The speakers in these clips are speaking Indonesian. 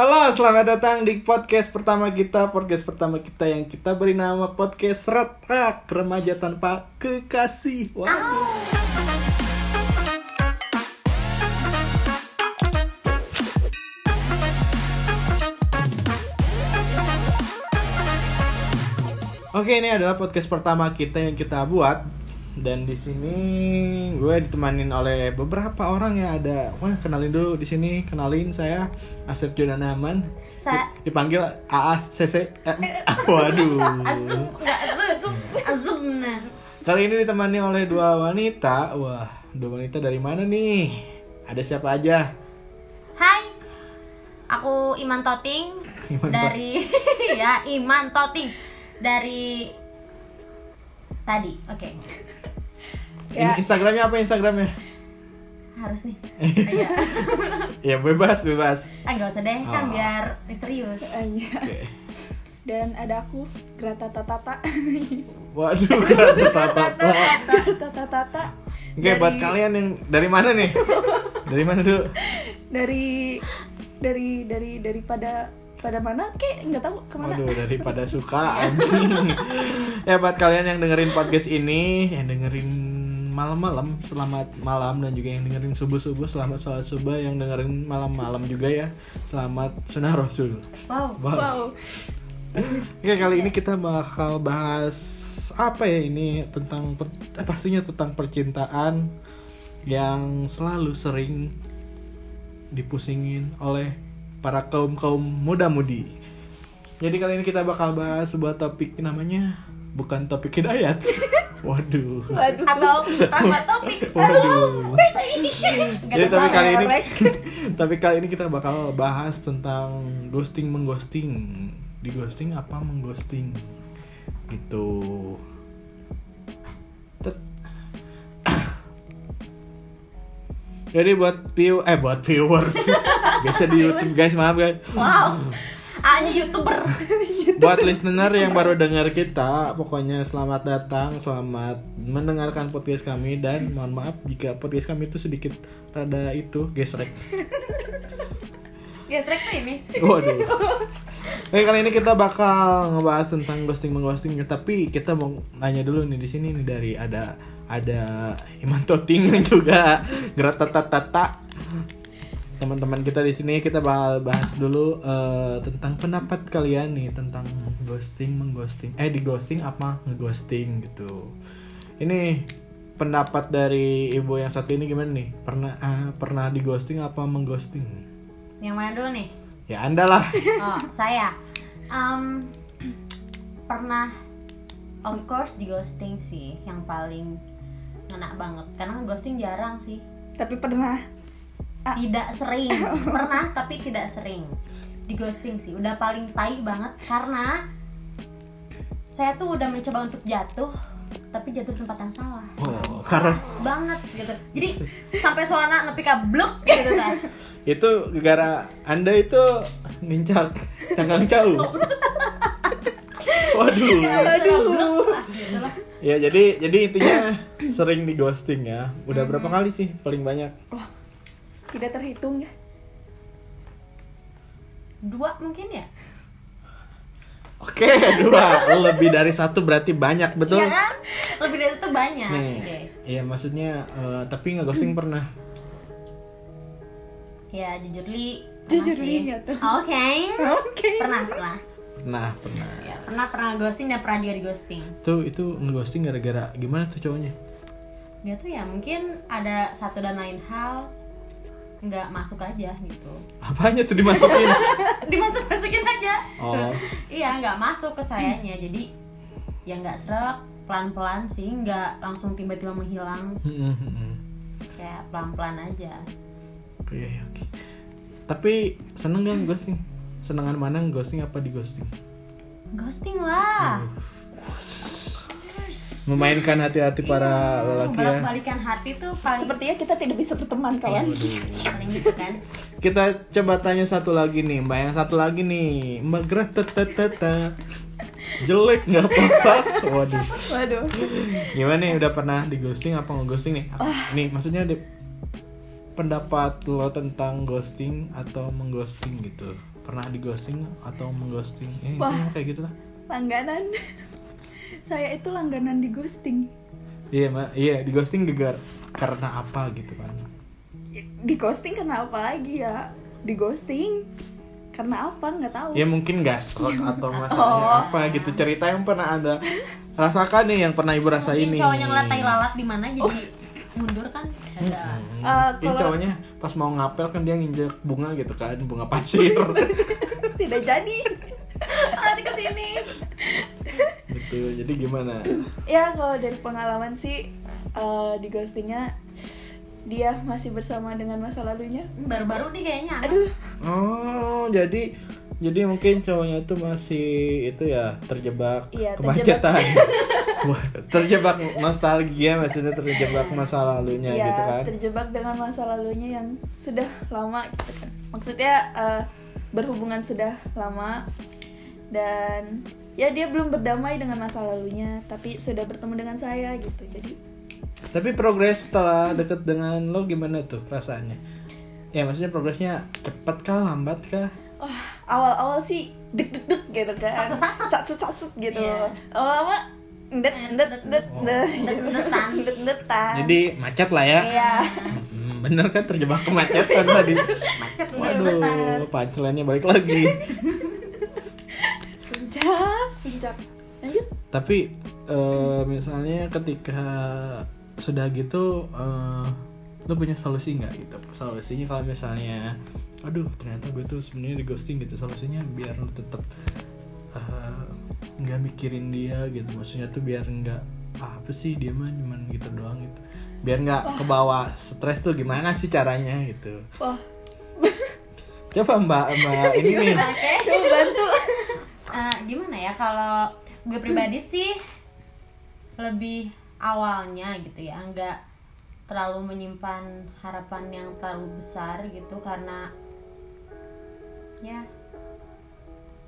Halo, selamat datang di podcast pertama kita Podcast pertama kita yang kita beri nama Podcast Retak Remaja Tanpa Kekasih Waduh. Oke, ini adalah podcast pertama kita yang kita buat dan di sini gue ditemanin oleh beberapa orang ya ada wah kenalin dulu di sini kenalin saya Asep Junanaman Sa- dipanggil Aas CC eh, waduh. Nah. kali ini ditemani oleh dua wanita. Wah dua wanita dari mana nih? Ada siapa aja? Hai, aku Iman Toting. Iman dari ya Iman Toting. Dari tadi. Oke, Ini Instagramnya apa Instagramnya harus nih. Iya. ya bebas bebas Ah nggak usah deh, kan Oh. biar misterius. Iya. Oke. Dan ada aku Grata Tata waduh kata tata Tata Tata Oke, buat kalian yang dari mana nih? Dari mana dulu? dari dari dari daripada pada mana kek nggak tahu ke mana Waduh, daripada suka anjing. ya buat kalian yang dengerin podcast ini, yang dengerin malam-malam, selamat malam dan juga yang dengerin subuh-subuh, selamat sholat subuh, yang dengerin malam-malam juga ya. Selamat sunnah rasul. Wow. Wow. wow Oke, kali ini kita bakal bahas apa ya ini tentang per- eh, pastinya tentang percintaan yang selalu sering dipusingin oleh para kaum kaum muda-mudi. Jadi kali ini kita bakal bahas sebuah topik namanya bukan topik hidayat. Waduh. waduh Atau apa topik? Waduh. Jadi tapi kali ini tapi kali ini kita bakal bahas tentang ghosting mengghosting. Di ghosting apa mengghosting? Gitu. Tet- Jadi buat view eh buat viewers biasa di YouTube guys maaf guys. Wow. A-nya youtuber. Buat listener yang baru dengar kita, pokoknya selamat datang, selamat mendengarkan podcast kami dan mohon maaf jika podcast kami itu sedikit rada itu gesrek. Gesrek tuh ini. Waduh. Oke kali ini kita bakal ngebahas tentang ghosting mengghosting tapi kita mau nanya dulu nih di sini nih dari ada ada Iman Toting dan juga Gratatatata teman-teman kita di sini kita bakal bahas dulu eh, tentang pendapat kalian nih tentang ghosting mengghosting. Eh di ghosting apa ngeghosting gitu. Ini pendapat dari ibu yang satu ini gimana nih? Pernah ah, pernah di ghosting apa mengghosting? Yang mana dulu nih? ya anda lah. Oh, saya. Em, pernah of course di ghosting sih yang paling ngena banget. Karena ghosting jarang sih. Tapi pernah Ah. tidak sering. Pernah tapi tidak sering. Di ghosting sih. Udah paling tai banget karena saya tuh udah mencoba untuk jatuh tapi jatuh di tempat yang salah. Oh karena Pas banget gitu. Jadi sampai suara nepi blok gitu kan. Itu gara anda itu nincak cangkang jauh waduh. Aduh. lah lah ya jadi jadi intinya sering di ghosting ya. Udah berapa kali sih? Paling banyak tidak terhitung ya dua mungkin ya oke dua lebih dari satu berarti banyak betul Iya kan? Lebih dari itu banyak. nih Oke. iya maksudnya eh, tapi nggak ghosting pernah Ya jujur li. Jujur pernah li, nggak tuh. Oke. oke Pernah pernah. pernah pernah Ya, pernah pernah ghosting dan pernah juga di ghosting. itu itu ngeghosting gara-gara gimana tuh cowoknya Dia tuh ya mungkin ada satu dan lain hal nggak masuk aja gitu. apanya tuh dimasukin Dimasuk masukin aja. oh Iya nggak masuk ke sayanya jadi ya nggak serak pelan pelan sih nggak langsung tiba tiba menghilang Hmm, hmm, hmm. kayak pelan pelan aja. Oke, iya, oke. Tapi seneng gak ghosting? Senengan mana ghosting apa di ghosting? Ghosting lah. Memainkan hati-hati para lelaki ya. balikan hati tuh paling sepertinya kita tidak bisa berteman kawan Waduh. paling gitu kan Kita coba tanya satu lagi nih, Mbak yang satu lagi nih, Mbak Grata Jelek nggak apa-apa. Waduh. waduh Gimana nih udah pernah di ghosting apa nge ghosting nih? Nih maksudnya di- pendapat lo tentang ghosting atau mengghosting gitu pernah di ghosting atau mengghosting eh, Wah. kayak gitu lah langganan saya itu langganan di ghosting. Iya ma. Iya di ghosting juga karena apa gitu kan? Di ghosting karena apa lagi ya? Di ghosting karena apa? Nggak tahu. Ya mungkin gaslight atau masalahnya Oh. apa gitu. Cerita yang pernah anda rasakan nih yang pernah ibu rasain nih. cowoknya ngeliat tai lalat di mana jadi mundur kan? Ada. Hmm. Eh, Ini kalau- cowoknya pas mau ngapel kan dia nginjek bunga gitu kan bunga pasir. Tidak jadi. Nanti ke sini gitu jadi gimana? Ya kalau dari pengalaman sih eh, di ghostingnya dia masih bersama dengan masa lalunya. Baru-baru nih kayaknya. Aduh. Oh jadi jadi mungkin cowoknya itu masih itu ya terjebak Iya, kemacetan. Wah, terjebak nostalgia maksudnya terjebak masa lalunya ya gitu kan? terjebak dengan masa lalunya yang sudah lama gitu kan. Maksudnya eh, berhubungan sudah lama dan ya dia belum berdamai dengan masa lalunya tapi sudah bertemu dengan saya gitu. Jadi tapi progres setelah deket dengan lo gimana tuh perasaannya? Ya maksudnya progresnya cepat kah lambat kah? Wah awal-awal sih deg deg deg gitu kan. Sat sat sat gitu. Iya. lama-lama ndet ndet ndet. Oh. ndet. Ndet ndetan jadi macet lah ya. Iya. Hmm, bener kan terjebak kemacetan tadi? Macet waduh punchline-nya balik lagi puncak lanjut. Tapi eh, misalnya ketika sudah gitu eh, lo punya solusi nggak gitu? Solusinya kalau misalnya aduh ternyata gue tuh sebenarnya di ghosting gitu. Solusinya biar lo tetap eh, nggak mikirin dia gitu. Maksudnya tuh biar nggak ah, apa sih dia mah cuman gitu doang gitu. Biar nggak kebawa stres tuh gimana sih caranya gitu. Wah. Coba mbak mbak ini nih. coba bantu Eh, gimana ya kalau gue pribadi sih lebih awalnya gitu ya nggak terlalu menyimpan harapan yang terlalu besar gitu karena ya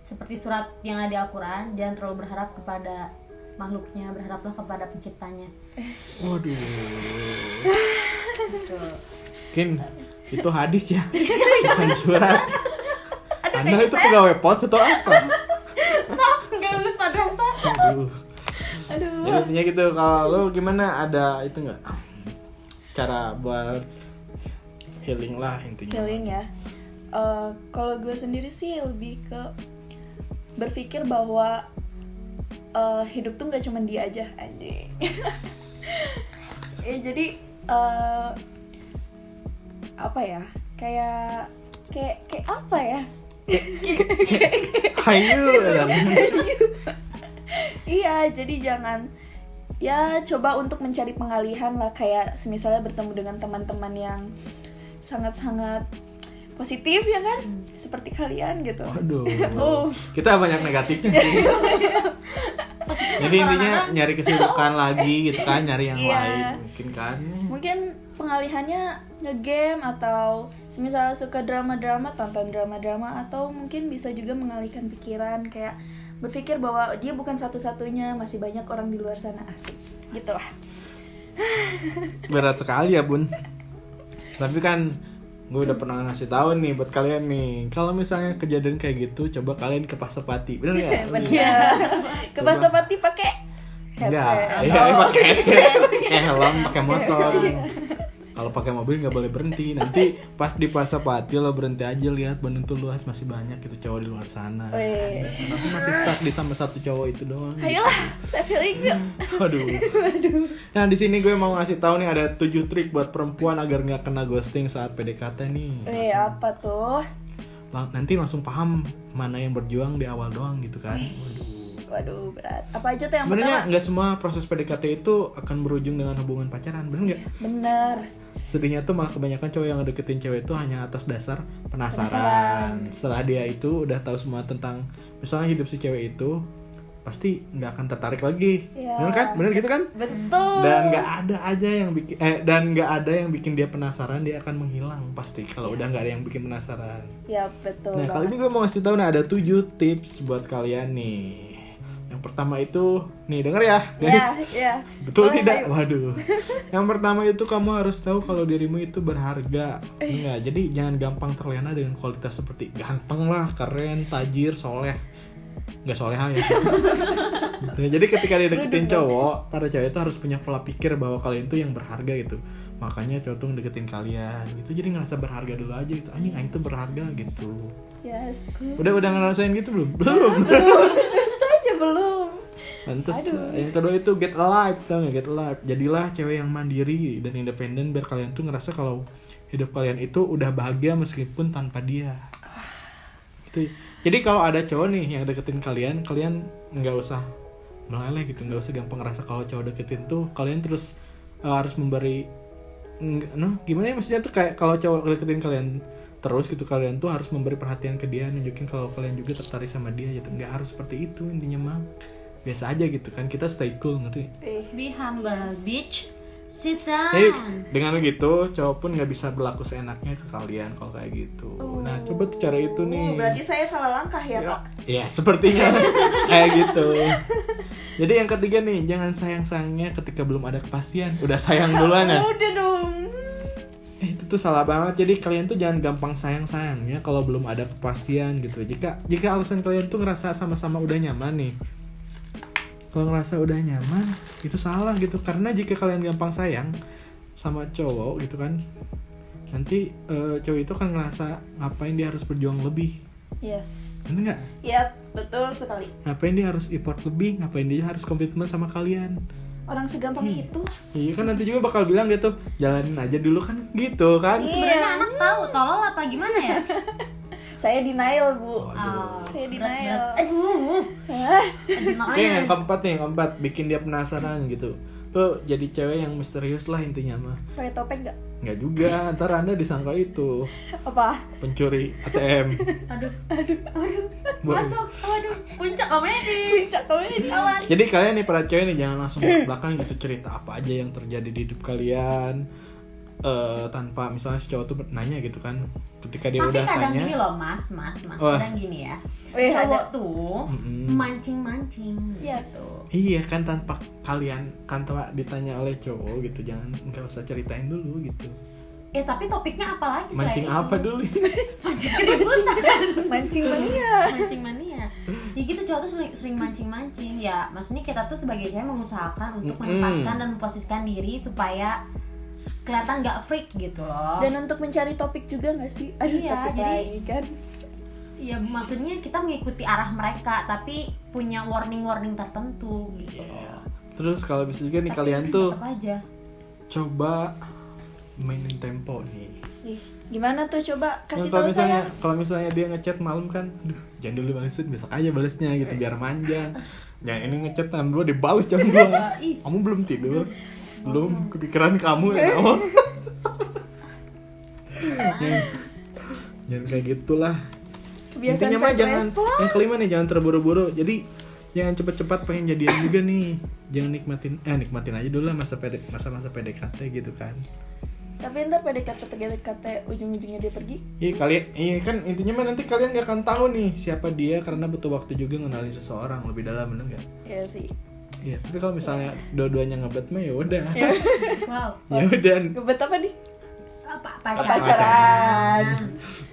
seperti surat yang ada di Al-Quran jangan terlalu berharap kepada makhluknya berharaplah kepada penciptanya. Waduh. Gitu. mungkin itu hadis ya? Bukan surat. Aduh, anda itu saya pegawai pos atau apa maaf nggak lulus madrasah. Aduh. Aduh. Intinya gitu kalau lo gimana? Ada itu nggak? Cara buat healing lah intinya. Healing ya. Eh, kalau gue sendiri sih lebih ke berpikir bahwa eh, hidup tuh nggak cuma dia aja anjing. Ya jadi eh, apa ya? Kayak kayak kayak apa ya hayu iya jadi jangan ya coba untuk mencari pengalihan lah. Kayak misalnya bertemu dengan teman-teman yang sangat-sangat positif ya kan? Seperti kalian gitu. Waduh. Oh. kita banyak negatifnya sih. Jadi intinya nyari kesibukan lagi gitu kan nyari yang Iya. lain mungkin kan. Mungkin pengalihannya ngegame atau misalnya suka drama-drama tonton drama-drama atau mungkin bisa juga mengalihkan pikiran kayak berpikir bahwa dia bukan satu-satunya masih banyak orang di luar sana asik. Gitu lah berat sekali ya bun. Tapi kan gue udah pernah ngasih tahu nih buat kalian nih. Kalau misalnya kejadian kayak gitu coba kalian ke pasapati. Bener bener. Ke Coba. Pasopati pakai Enggak, headset. Iya Oh. pakai headset, pakai helm, pakai motor. Kalau pakai mobil nggak boleh berhenti. Nanti pas di Pasapati lo berhenti aja lihat Bandung tuh luas masih banyak gitu cowok di luar sana. Weh. Aku masih stuck di sama satu cowok itu doang. ayolah saya feeling yuk Waduh. Nah di sini gue mau ngasih tahu nih ada 7 trik buat perempuan agar nggak kena ghosting saat PDKT nih. Weh, apa tuh Nanti langsung paham mana yang berjuang di awal doang gitu kan. Waduh. Waduh berat apa aja tuh yang Sebenarnya nggak semua proses PDKT itu akan berujung dengan hubungan pacaran, bener nggak? bener Sedihnya tuh malah kebanyakan cowok yang deketin cewek itu hanya atas dasar penasaran. Penasaran. Setelah dia itu udah tahu semua tentang misalnya hidup si cewek itu, pasti nggak akan tertarik lagi. Ya. Bener kan? Bener gitu kan? betul Dan nggak ada aja yang bikin eh dan nggak ada yang bikin dia penasaran, dia akan menghilang pasti kalau udah nggak ada yang bikin penasaran. ya betul Nah, kali ini banget. gue mau ngasih tahu nih ada 7 tips buat kalian nih. Yang pertama itu nih denger ya, Ya, guys. ya. Betul Boleh, tidak? ayo. Waduh. Yang pertama itu kamu harus tahu kalau dirimu itu berharga. Eh. Enggak, jadi jangan gampang terlena dengan kualitas seperti ganteng lah, keren, tajir, soleh. Enggak soleha ya. Gitu. Jadi ketika dia deketin cowok, para cewek itu harus punya pola pikir bahwa kalian itu yang berharga gitu. Makanya cowok tuh deketin kalian gitu. Jadi ngerasa berharga dulu aja gitu. Anjing aing tuh berharga gitu. Yes. Udah udah ngerasain gitu belum? Belum. Belum. Pantes Aduh. lah. Yang kedua itu get alive, tau gak? Get alive. Jadilah cewek yang mandiri dan independen biar kalian tuh ngerasa kalau hidup kalian itu udah bahagia meskipun tanpa dia. Gitu. Jadi kalau ada cowok nih yang deketin kalian, kalian nggak usah meleleh gitu, nggak usah gampang ngerasa kalau cowok deketin tuh kalian terus uh, harus memberi nggak- no gimana ya maksudnya tuh kayak kalau cowok deketin kalian terus gitu kalian tuh harus memberi perhatian ke dia nunjukin kalau kalian juga tertarik sama dia gitu nggak harus seperti itu intinya mah biasa aja gitu kan kita stay cool ngerti Eh, Be humble, bitch. Sit down. Eh, dengan begitu cowok pun nggak bisa berlaku seenaknya ke kalian kalau kayak gitu. Nah, coba tuh cara itu nih. Oh, berarti saya salah langkah ya, Ya, Pak. ya, sepertinya kayak gitu. Jadi yang ketiga nih, jangan sayang-sayangnya ketika belum ada kepastian. Udah sayang duluan ya. Udah dong. Eh, itu tuh salah banget. Jadi kalian tuh jangan gampang sayang-sayangnya kalau belum ada kepastian gitu. Jika jika alasan kalian tuh ngerasa sama-sama udah nyaman nih. Kalau ngerasa udah nyaman, itu salah gitu. Karena jika kalian gampang sayang sama cowok gitu kan, nanti eh, cowok itu kan ngerasa ngapain dia harus berjuang lebih. Yes. Bener nggak? Yap, betul sekali. Ngapain dia harus effort lebih? Ngapain dia harus komitmen sama kalian? Orang segampang Hmm. itu. Iya kan nanti juga bakal bilang dia tuh jalanin aja dulu kan gitu kan? Iya. Sebenarnya anak tahu tolol apa gimana ya? Saya denial, Bu. Waduh. Saya denial. Aduh. Oke, yang keempat nih, yang keempat bikin dia penasaran gitu. Lo jadi cewek yang misterius lah intinya mah. Pakai topeng nggak? Nggak juga, ntar anda disangka itu Apa? pencuri ATM. Aduh. Aduh. Aduh. Masuk. Aduh. Puncak komedi. Puncak komedi. Jadi kalian nih para cewek nih jangan langsung ke belakang gitu cerita apa aja yang terjadi di hidup kalian. Eh, tanpa misalnya si cowok tuh nanya gitu kan ketika dia Tapi udah kadang tanya gini loh mas, mas, mas. Wah. Kadang gini ya. Weh, Cowok ada. tuh Mm-mm. mancing-mancing Yes. gitu. iya kan tanpa kalian kan tanpa ditanya oleh cowok gitu jangan nggak usah ceritain dulu gitu Eh tapi topiknya apa lagi selain mancing itu? apa dulu Mancing keributan. Mancing mania. mancing mania ya gitu cowok tuh sering, sering mancing-mancing ya maksudnya kita tuh sebagai cewek mengusahakan untuk Mm-mm. menempatkan dan memposisikan diri supaya kelihatan nggak freak gitu loh. Dan untuk mencari topik juga nggak sih? Aduh, Iya, topik jadi- lagi kan. ya maksudnya kita mengikuti arah mereka tapi punya warning-warning tertentu gitu Iya. loh. Terus kalau bisa juga nih Tapi kalian tuh aja. coba mainin tempo nih. Ih, gimana tuh? Coba kasih kalau tahu misalnya saya. kalau misalnya dia ngechat malam kan aduh jangan dulu balesin besok aja balesnya gitu biar manja. Jangan ini ngechat jam dua dibales jam dua. Ih kamu belum tidur belum kepikiran kamu ya Allah. jangan, jangan kayak gitulah Kebiasaan intinya mah jangan respon. yang kelima nih jangan terburu-buru jadi jangan cepet-cepet pengen jadian juga nih jangan nikmatin eh nikmatin aja dulu lah masa PD, masa-masa PDKT gitu kan Tapi ntar PDKT PDKT ujung-ujungnya dia pergi. Iya kalian, iya kan intinya mah nanti kalian gak akan tahu nih siapa dia karena butuh waktu juga ngenalin seseorang lebih dalam bener gak? Iya sih. Iya, tapi kalau misalnya dua-duanya ngebet mah ya udah. wow ya udah, Ngebet apa nih? apa Pacaran. pacaran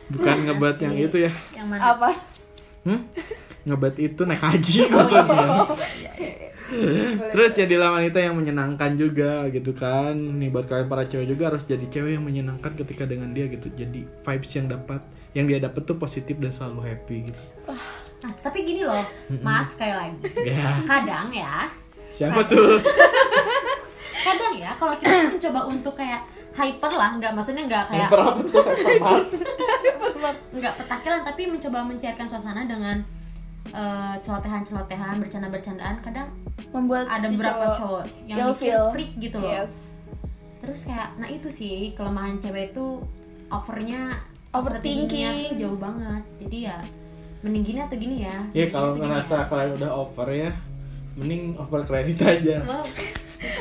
bukan ngebet yang itu ya. yang mana Apa? Hmm? Ngebet itu naik haji maksudnya. Terus jadilah wanita yang menyenangkan juga gitu kan. Nih buat kalian para cewek juga harus jadi cewek yang menyenangkan ketika dengan dia gitu. Jadi vibes yang dapat yang dia dapat tuh positif dan selalu happy gitu. Nah, tapi gini loh mas kayak lagi Ya, kadang ya siapa tuh? kadang ya kalau kita mencoba untuk kayak hyper lah nggak maksudnya nggak kayak Hyper apa tuh? Hyper banget. nggak petakilan tapi mencoba mencairkan suasana dengan eh, celotehan-celotehan bercanda-bercandaan kadang Membuat ada si beberapa cowok yang mikir ilfeel. freak gitu loh Yes. terus kayak nah itu sih kelemahan cewek itu overnya Overthinking. overthinkingnya tuh jauh banget jadi ya mending gini atau gini ya Ya kalau ngerasa kalian udah over ya, mending over kredit aja. ya. Wow.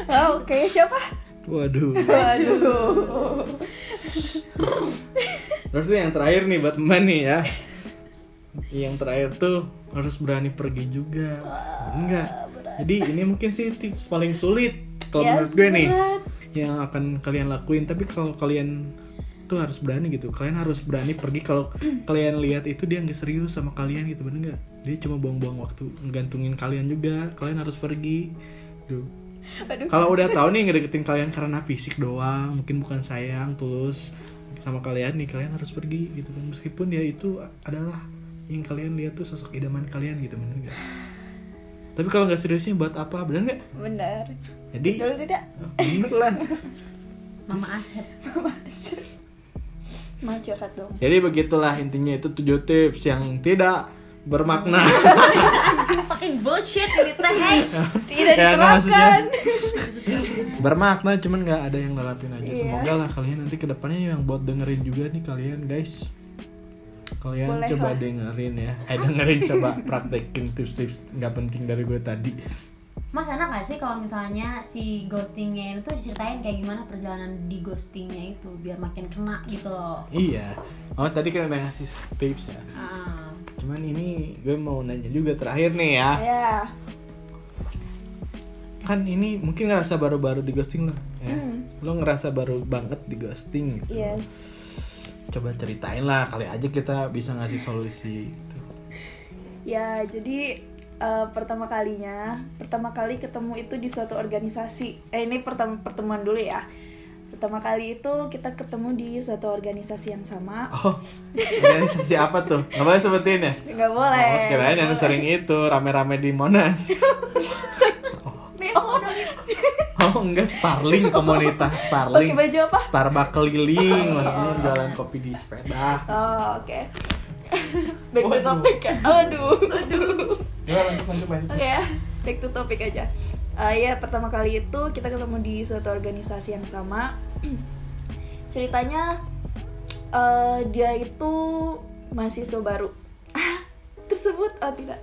Wow, kayak siapa? Waduh. Waduh. Terus tuh yang terakhir nih buat Mbak nih ya. yang terakhir tuh harus berani pergi juga enggak jadi ini mungkin sih tips paling sulit kalau Yes, menurut gue nih berat. yang akan kalian lakuin tapi kalau kalian tuh harus berani gitu. Kalian harus berani pergi kalau kalian lihat itu dia nggak serius sama kalian gitu bener nggak? Dia cuma buang-buang waktu ngantungin kalian juga. Kalian harus pergi Duh. Aduh. kalau udah tahu nih ngedeketin kalian karena fisik doang mungkin bukan sayang tulus sama kalian nih kalian harus pergi gitu kan. Meskipun dia itu adalah yang kalian lihat tuh sosok idaman kalian gitu bener nggak? Tapi kalau nggak seriusnya buat apa? Bener nggak? Benar. jadi Betul tidak? bener lah. Mama Asep Mau curhat dong. Jadi begitulah intinya itu tujuh tips yang tidak bermakna. anjing fucking bullshit gitu hey Tidak Ya, diterapkan. bermakna cuman nggak ada yang nerapin aja. Iya. Semoga lah kalian nanti ke depannya yang buat dengerin juga nih kalian guys. Kalian Boleh coba lah. dengerin ya. Eh dengerin coba praktekin tips-tips nggak penting dari gue tadi. Mas enak gak sih kalau misalnya si ghostingnya itu ceritain kayak gimana perjalanan di ghostingnya itu biar makin kena gitu loh Iya. Oh tadi kan udah ngasih tips ya. Ah. Cuman ini gue mau nanya juga terakhir nih ya. Ya. Kan ini mungkin ngerasa baru-baru di ghosting lo. Ya. Hmm. Lo ngerasa baru banget di ghosting gitu. Yes. coba ceritain lah kali aja kita bisa ngasih solusi gitu. Ya, jadi eh, pertama kalinya, pertama kali ketemu itu di suatu organisasi. Eh ini pertama pertemuan dulu ya. Pertama kali itu kita ketemu di suatu organisasi yang sama. Oh, organisasi apa tuh? Nggak boleh sebutin ya? Nggak boleh. Oh, kirain yang Boleh. sering itu rame-rame di Monas. Dong. Oh enggak, Starling komunitas Pakai Starling. baju apa? Starbucks keliling, maksudnya jualan kopi di sepeda. Oh, oke. Back to topic ya. Aduh, aduh. Ya, lanjut, lanjut, lanjut. Oke ya, back to topic aja. Eh, ya pertama kali itu kita ketemu di suatu organisasi yang sama. Ceritanya eh, dia itu mahasiswa baru tersebut oh tidak.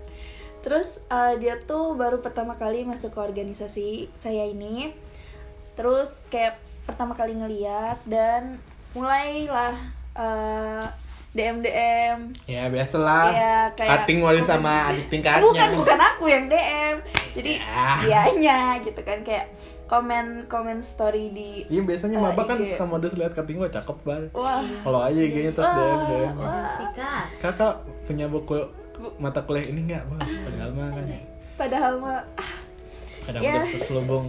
Terus eh, dia tuh baru pertama kali masuk ke organisasi saya ini. Terus kayak pertama kali ngeliat dan mulailah eh, DM DM Ya biasalah. Iya, kayak- Cutting wali sama adik tingkatnya. bukan bukan aku yang DM jadi Ya. dianya gitu kan kayak komen komen story di Iya biasanya Eh, maba kan IG. suka modus lihat cutting gue cakep banget. wah Kalau aja IG-nya terus Wah, DM DM. wah. sikat Kakak punya buku mata kuliah ini nggak? Wah, padahal mah kan. padahal mah ah, Kadang Ya. udah terselubung.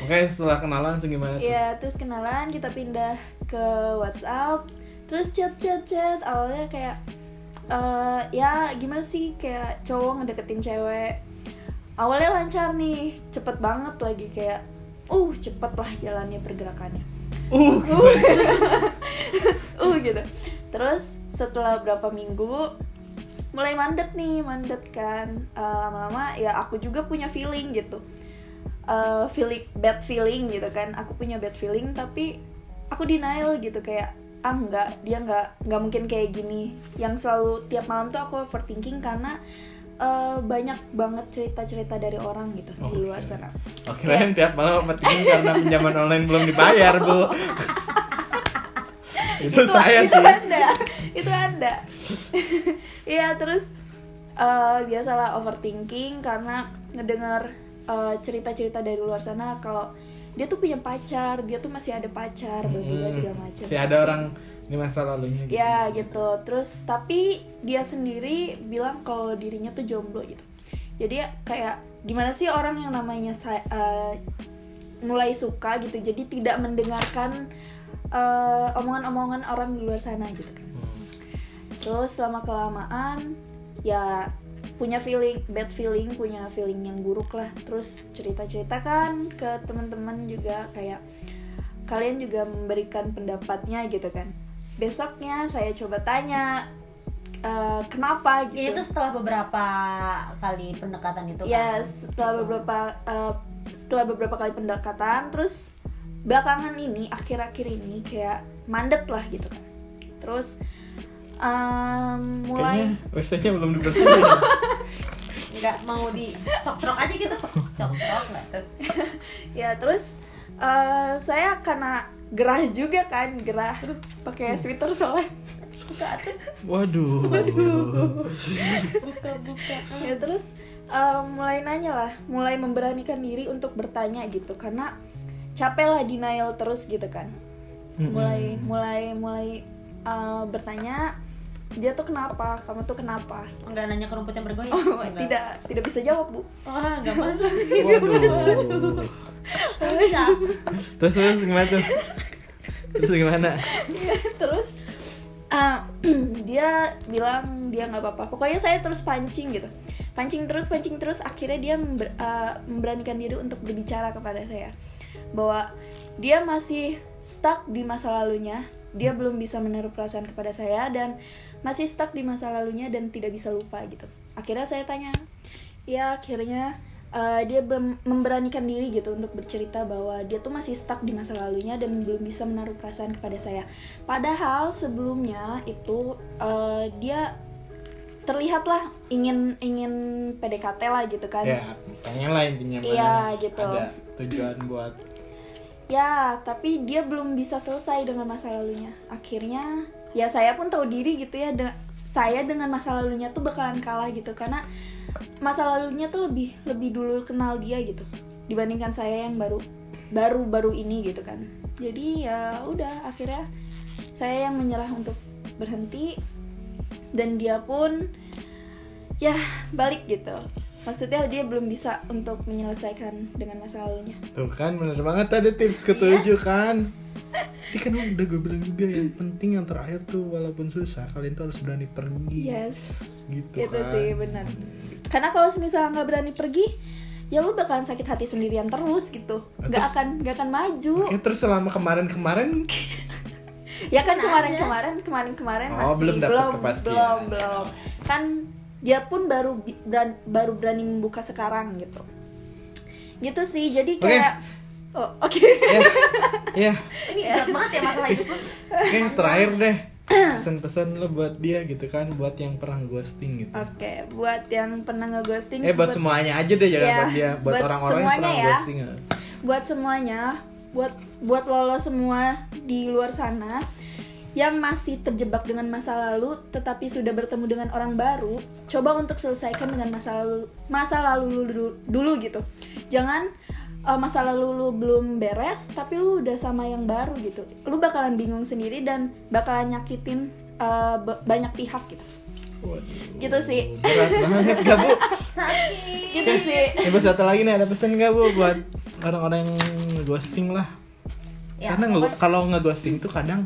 Makanya setelah kenalan langsung gimana tuh? ya terus kenalan kita pindah ke WhatsApp terus chat chat chat awalnya kayak eh, ya gimana sih kayak cowok ngedeketin cewek. Awalnya lancar nih cepet banget lagi kayak uh cepet lah jalannya pergerakannya. Uh, uh. gitu. Terus setelah berapa minggu mulai mandet nih mandet kan. Eh, lama-lama ya aku juga punya feeling gitu. Eh, feeling bad feeling gitu kan. Aku punya bad feeling tapi aku denial gitu kayak ah nggak dia nggak nggak mungkin kayak gini yang selalu tiap malam tuh aku overthinking karena eh, banyak banget cerita-cerita dari orang gitu Oh, di luar oke. sana oh, kirain tiap malam penting karena pinjaman online belum dibayar bu. itu, saya itu sih. anda itu anda Iya terus eh, biasalah overthinking karena ngedengar eh, cerita-cerita dari luar sana kalau dia tuh punya pacar dia tuh masih ada pacar berbeda Hmm, segala macam. Si ada orang di masa lalunya gitu. ya gitu. Terus tapi dia sendiri bilang kalau dirinya tuh jomblo gitu. Jadi ya kayak gimana sih orang yang namanya eh, mulai suka gitu jadi tidak mendengarkan eh, omongan-omongan orang di luar sana gitu kan. Hmm. terus selama kelamaan ya punya feeling bad feeling punya feeling yang buruk lah. Terus cerita ceritakan ke teman-teman juga kayak kalian juga memberikan pendapatnya gitu kan. Besoknya saya coba tanya eh, kenapa gitu. Ini tuh setelah beberapa kali pendekatan itu ya kan? setelah So, beberapa eh, setelah beberapa kali pendekatan terus belakangan ini akhir-akhir ini kayak mandet lah gitu kan. Terus em, mulai Kayaknya WC-nya belum dibersihin. nggak mau di cok-cok aja gitu. Cok-cok nggak tuh. Ya terus eh, saya karena gerah juga kan gerah. Pakai sweater soalnya. Buka tuh. Waduh. buka-buka ya terus um, mulai nanya lah mulai memberanikan diri untuk bertanya gitu. Karena capek lah denial terus gitu kan. Mulai mulai mulai uh, bertanya dia tuh kenapa? Kamu tuh kenapa? Enggak nanya ke rumput yang bergoyang? Oh, Enggak. tidak. Tidak bisa jawab bu. Wah enggak masuk. Waduh. Terus terus gimana tuh? Terus gimana? terus ah, dia bilang dia nggak apa-apa. Pokoknya saya terus pancing gitu. Pancing terus pancing terus. Akhirnya dia member- ah, memberanikan diri untuk berbicara kepada saya. Bahwa dia masih stuck di masa lalunya. Dia belum bisa menaruh perasaan kepada saya dan masih stuck di masa lalunya dan tidak bisa lupa gitu akhirnya saya tanya ya akhirnya uh, dia memberanikan diri gitu untuk bercerita bahwa dia tuh masih stuck di masa lalunya dan belum bisa menaruh perasaan kepada saya. Padahal sebelumnya itu uh, dia terlihatlah ingin ingin PDKT lah gitu kan. Ya, pengen lah intinya. Iya, gitu. Ada tujuan buat Ya, tapi dia belum bisa selesai dengan masa lalunya. Akhirnya ya saya pun tahu diri gitu ya de- saya dengan masa lalunya tuh bakalan kalah gitu karena masa lalunya tuh lebih lebih dulu kenal dia gitu dibandingkan saya yang baru baru baru ini gitu kan. Jadi ya udah akhirnya saya yang menyerah untuk berhenti dan dia pun ya balik gitu. Maksudnya dia belum bisa untuk menyelesaikan dengan masa lalunya. Tuh kan bener banget tadi tips ketujuh kan Ini kan udah gue bilang juga yang penting yang terakhir tuh walaupun susah kalian tuh harus berani pergi Yes. gitu Itu kan sih benar. Karena kalau misalnya nggak berani pergi, ya lu bakalan sakit hati sendirian terus gitu. Nggak Terus- akan nggak akan maju. Oke, terus selama kemarin-kemarin Ya kan kemarin-kemarin kemarin-kemarin Oh, masih belum belum kepastian. belum belum. Kan dia pun baru bi- beran- baru berani membuka sekarang gitu. Gitu sih. Jadi kayak Oh, oke. ya, ya, ini berat banget ya masalah hidup lu oke terakhir deh pesan-pesan lo buat dia gitu kan buat yang pernah ghosting gitu Oke, buat yang pernah ngeghosting eh buat semuanya aja deh jangan Ya, buat dia buat buat orang-orang yang pernah ya. ghosting ya. buat semuanya, buat buat lolo semua di luar sana yang masih terjebak dengan masa lalu tetapi sudah bertemu dengan orang baru, coba untuk selesaikan dengan masa lalu masa lalu lu dulu, dulu gitu. Jangan uh, masa lalu lu belum beres tapi lu udah sama yang baru gitu. Lu bakalan bingung sendiri dan bakalan nyakitin uh, ba- banyak pihak gitu. Waduh, Gitu sih. berat banget gak bu sakit Gitu sih. Eh, Bu, satu lagi nih ada pesan gak bu buat orang-orang yang ghosting lah Ya, karena nge- kalau ngeghosting tuh kadang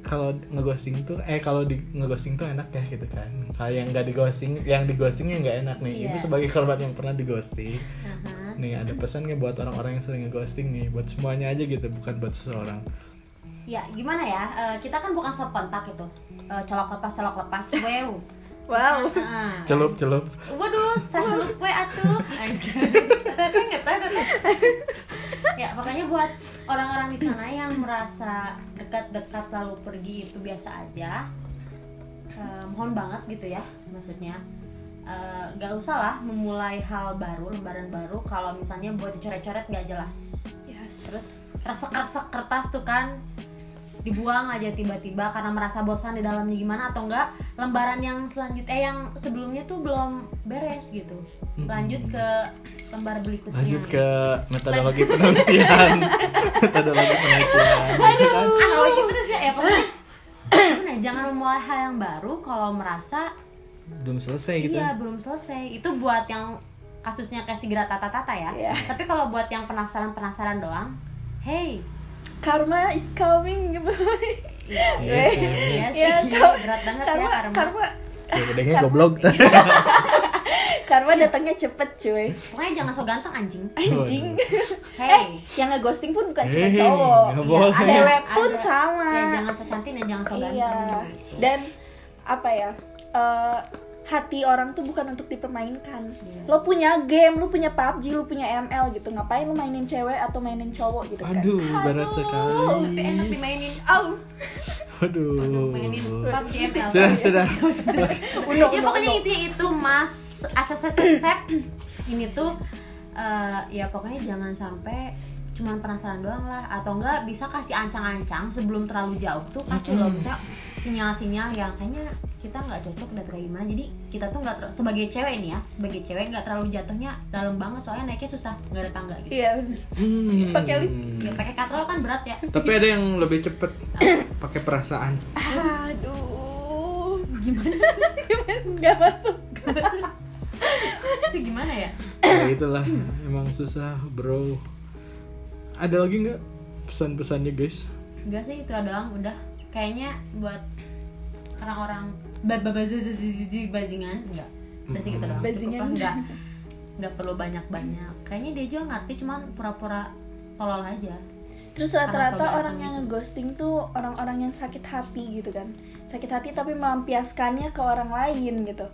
kalau ngeghosting tuh eh kalau di ngeghosting tuh enak ya gitu kan kalau yang nggak dighosting yang dighostingnya nggak enak nih Iya. itu sebagai korban yang pernah dighosting Aha. Nih ada pesan nggak buat orang-orang yang sering ngeghosting nih buat semuanya aja gitu bukan buat seseorang ya gimana ya Eh, kita kan bukan stop kontak itu Eh, colok lepas colok lepas wow Wow. Ah. celup celup Waduh, saya celup we atuh. Ya, makanya buat orang-orang di sana yang merasa dekat-dekat lalu pergi itu biasa aja. eh, mohon banget gitu ya, maksudnya. Eh, gak usah lah memulai hal baru, lembaran baru kalau misalnya buat dicoret-coret gak jelas. Yes. Terus resek-resek kertas tuh kan dibuang aja tiba-tiba karena merasa bosan di dalamnya gimana atau enggak lembaran yang selanjutnya eh yang sebelumnya tuh belum beres gitu. Lanjut ke lembar berikutnya. Lanjut ke metodologi penelitian. Metodologi penelitian. Gitu kan. gitu terus ya, ya pokoknya. Ya, jangan memulai hal yang baru kalau merasa belum selesai gitu iya belum selesai itu buat yang kasusnya kayak si Grata Tata ya Iya. tapi kalau buat yang penasaran penasaran doang hey Karma is coming gitu. ya, Iya sih. iya sih Ya, kar- berat banget karma, ya karma, karma, ya gedenya goblok karma datangnya cepet cuy. pokoknya jangan so ganteng anjing Anjing. hey Yang ngeghosting pun bukan cuma cowok. Iya, Cewek pun ada- sama. ya, jangan so cantik dan jangan so ganteng Iya. Dan apa ya? Eh, hati orang tuh bukan untuk dipermainkan. Iya. Lo punya game, lo punya PUBG, lo punya ML gitu. Ngapain lo mainin cewek atau mainin cowok gitu kan? aduh berat sekali tapi enak dimainin Au. aduh mainin PUBG ML sudah sudah Uno, ya uno, pokoknya uno. intinya itu mas asesesep ini tuh eh, ya pokoknya jangan sampai cuman penasaran doang lah atau enggak bisa kasih ancang-ancang sebelum terlalu jauh tuh kasih loh bisa sinyal-sinyal yang kayaknya kita nggak cocok dan kayak gimana jadi kita tuh nggak sebagai cewek ini ya sebagai cewek nggak terlalu jatuhnya dalam banget soalnya naiknya susah nggak ada tangga gitu iya. Hmm. Pakai lift. ya pakai katrol kan berat ya Tapi ada yang lebih cepet pakai perasaan. aduh gimana nggak masuk itu gimana ya Ya itulah emang susah bro. Ada lagi nggak pesan-pesannya guys? enggak sih itu doang udah. Kayaknya buat orang-orang bajingan enggak. Udah sih gitu doang. Cukup Bajingan. enggak enggak perlu banyak-banyak. Kayaknya dia juga ngerti cuman pura-pura tolol aja. Terus rata-rata orang yang gitu. ngeghosting tuh orang-orang yang sakit hati gitu kan. Sakit hati tapi melampiaskannya ke orang lain gitu.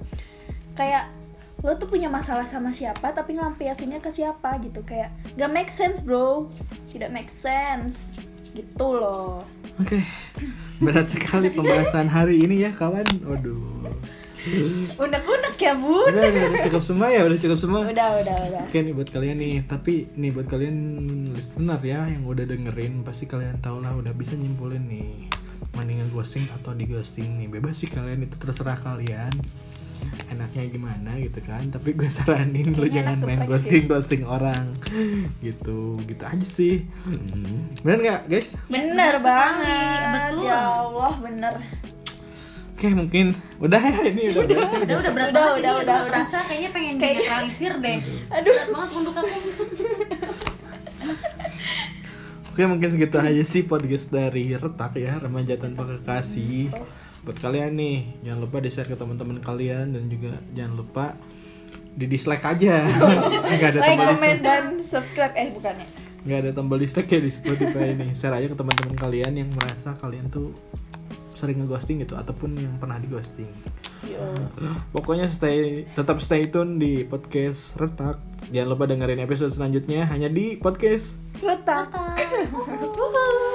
Kayak lo tuh punya masalah sama siapa tapi ngelampiasinnya ke siapa gitu. Kayak gak make sense bro. Tidak make sense. Gitu loh. Oke, berat sekali pembahasan hari ini ya kawan. Waduh. Unek-unek ya bun. Udah, udah, udah cukup semua ya, udah cukup semua. Udah udah udah. Oke nih buat kalian nih, tapi nih buat kalian listener ya yang udah dengerin pasti kalian tau lah udah bisa nyimpulin nih mendingan ghosting atau di ghosting nih. Bebas sih kalian itu terserah kalian enaknya gimana gitu kan. Tapi gue saranin lu Kayaknya jangan main ghosting ghosting orang. Gitu gitu aja sih. Hmm. bener nggak guys? Bener bener sekali, banget. betul. Ya Allah bener. Oke mungkin udah ya ini. Udah beres ya, udah udah. berat Udah, banget udah, udah, udah. rasa kayaknya pengen Kayak- dinetralisir deh. Aduh. Berat banget untuk aku. Oke mungkin segitu aja sih podcast dari Retak ya Remaja Tanpa Kekasih Buat kalian nih. Jangan lupa di share ke teman-teman kalian Dan juga jangan lupa di dislike aja. Nggak ada Like, tombol comment, dislike dan subscribe. Eh bukannya? Nggak ada tombol dislike ya di Spotify ini. Share aja ke teman-teman kalian yang merasa kalian tuh sering ngeghosting gitu Ataupun yang pernah di ghosting Yo. Pokoknya stay tetap stay tune di podcast Retak. Jangan lupa dengerin episode selanjutnya hanya di podcast Retak?